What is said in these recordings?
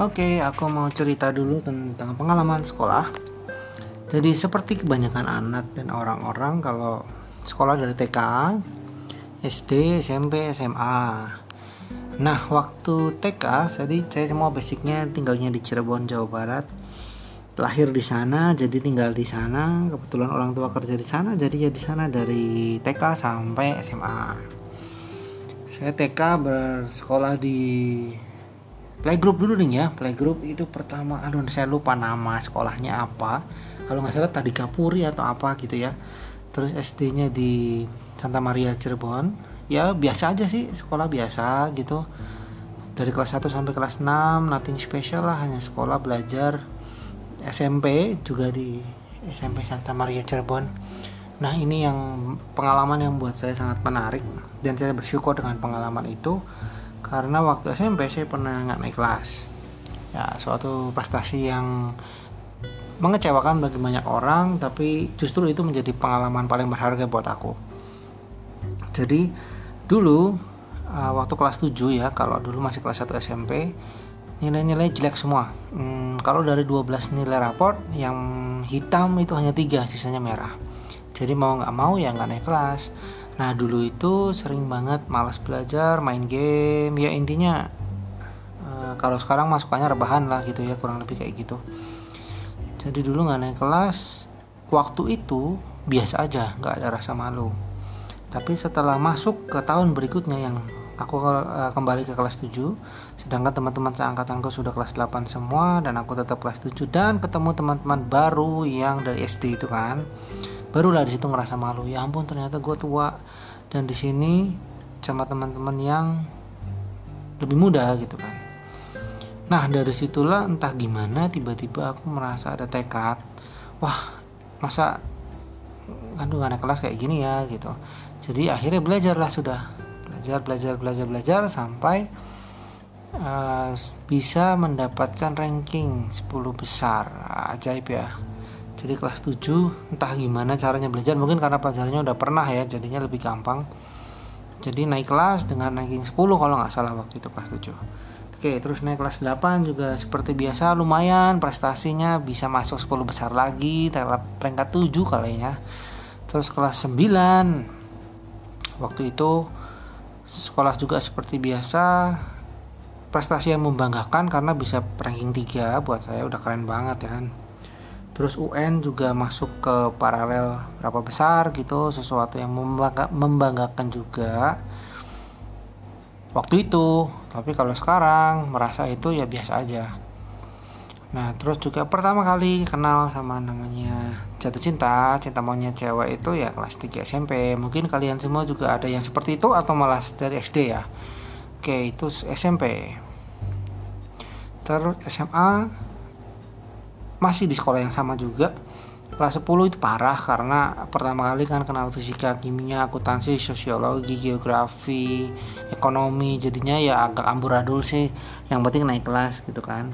Oke, aku mau cerita dulu tentang pengalaman sekolah. Jadi seperti kebanyakan anak dan orang-orang kalau sekolah dari TK, SD, SMP, SMA. Nah, waktu TK, jadi saya semua basicnya tinggalnya di Cirebon, Jawa Barat. Lahir di sana, jadi tinggal di sana. Kebetulan orang tua kerja di sana, jadi ya di sana dari TK sampai SMA. Saya TK bersekolah di playgroup dulu nih ya. Playgroup itu pertama aduh saya lupa nama sekolahnya apa. Kalau nggak salah tadi Kapuri atau apa gitu ya. Terus SD-nya di Santa Maria Cirebon. Ya biasa aja sih sekolah biasa gitu. Dari kelas 1 sampai kelas 6 nothing special lah hanya sekolah belajar. SMP juga di SMP Santa Maria Cirebon. Nah ini yang pengalaman yang buat saya sangat menarik. Dan saya bersyukur dengan pengalaman itu karena waktu SMP saya pernah nggak naik kelas. Ya suatu prestasi yang mengecewakan bagi banyak orang tapi justru itu menjadi pengalaman paling berharga buat aku. Jadi dulu uh, waktu kelas 7 ya kalau dulu masih kelas 1 SMP nilai-nilai jelek semua. Hmm, kalau dari 12 nilai raport yang hitam itu hanya tiga sisanya merah. Jadi mau nggak mau ya nggak naik kelas Nah dulu itu sering banget malas belajar, main game, ya intinya uh, kalau sekarang masukannya rebahan lah gitu ya kurang lebih kayak gitu. Jadi dulu nggak naik kelas, waktu itu biasa aja, nggak ada rasa malu. Tapi setelah masuk ke tahun berikutnya yang aku uh, kembali ke kelas 7 sedangkan teman-teman seangkatanku sudah kelas 8 semua dan aku tetap kelas 7 dan ketemu teman-teman baru yang dari SD itu kan barulah di situ ngerasa malu. Ya ampun ternyata gue tua dan di sini sama teman-teman yang lebih muda gitu kan. Nah dari situlah entah gimana tiba-tiba aku merasa ada tekad wah masa aduh anak kelas kayak gini ya gitu. Jadi akhirnya belajarlah sudah. Belajar belajar belajar belajar sampai uh, bisa mendapatkan ranking 10 besar. Ajaib ya jadi kelas 7 entah gimana caranya belajar. Mungkin karena pelajarannya udah pernah ya jadinya lebih gampang. Jadi naik kelas dengan ranking 10 kalau nggak salah waktu itu kelas 7 oke terus naik kelas 8 juga seperti biasa lumayan prestasinya bisa masuk 10 besar lagi peringkat 7 kali ya terus kelas 9 waktu itu sekolah juga seperti biasa. Prestasi yang membanggakan karena bisa ranking 3 buat saya udah keren banget ya kan terus UN juga masuk ke paralel berapa besar gitu sesuatu yang membangga, membanggakan juga. Waktu itu tapi kalau sekarang merasa itu ya biasa aja. Nah terus juga pertama kali kenal sama namanya jatuh cinta cinta monyet cewek itu ya kelas 3 SMP mungkin kalian semua juga ada yang seperti itu atau malah dari SD ya? Oke itu SMP terus SMA masih di sekolah yang sama juga. Kelas 10 itu parah karena pertama kali kan kenal fisika, kimia, akuntansi, sosiologi, geografi, ekonomi. Jadinya ya agak amburadul sih. Yang penting naik kelas gitu kan.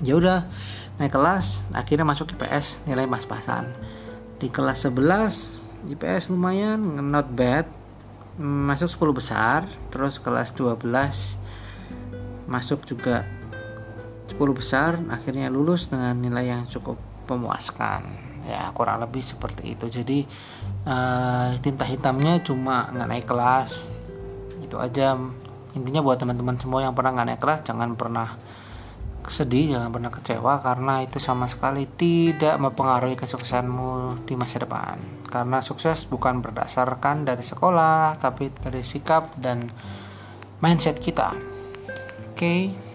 Ya udah naik kelas akhirnya masuk IPS nilai pas-pasan. Di kelas 11 IPS lumayan not bad. Masuk 10 besar terus kelas 12 masuk juga 10 besar akhirnya lulus dengan nilai yang cukup memuaskan. Ya kurang lebih seperti itu. Jadi uh, tinta hitamnya cuma nggak naik kelas. Itu aja. Intinya buat teman-teman semua yang pernah nggak naik kelas jangan pernah sedih jangan pernah kecewa karena itu sama sekali tidak mempengaruhi kesuksesanmu di masa depan. Karena sukses bukan berdasarkan dari sekolah tapi dari sikap dan mindset kita. Oke? okay?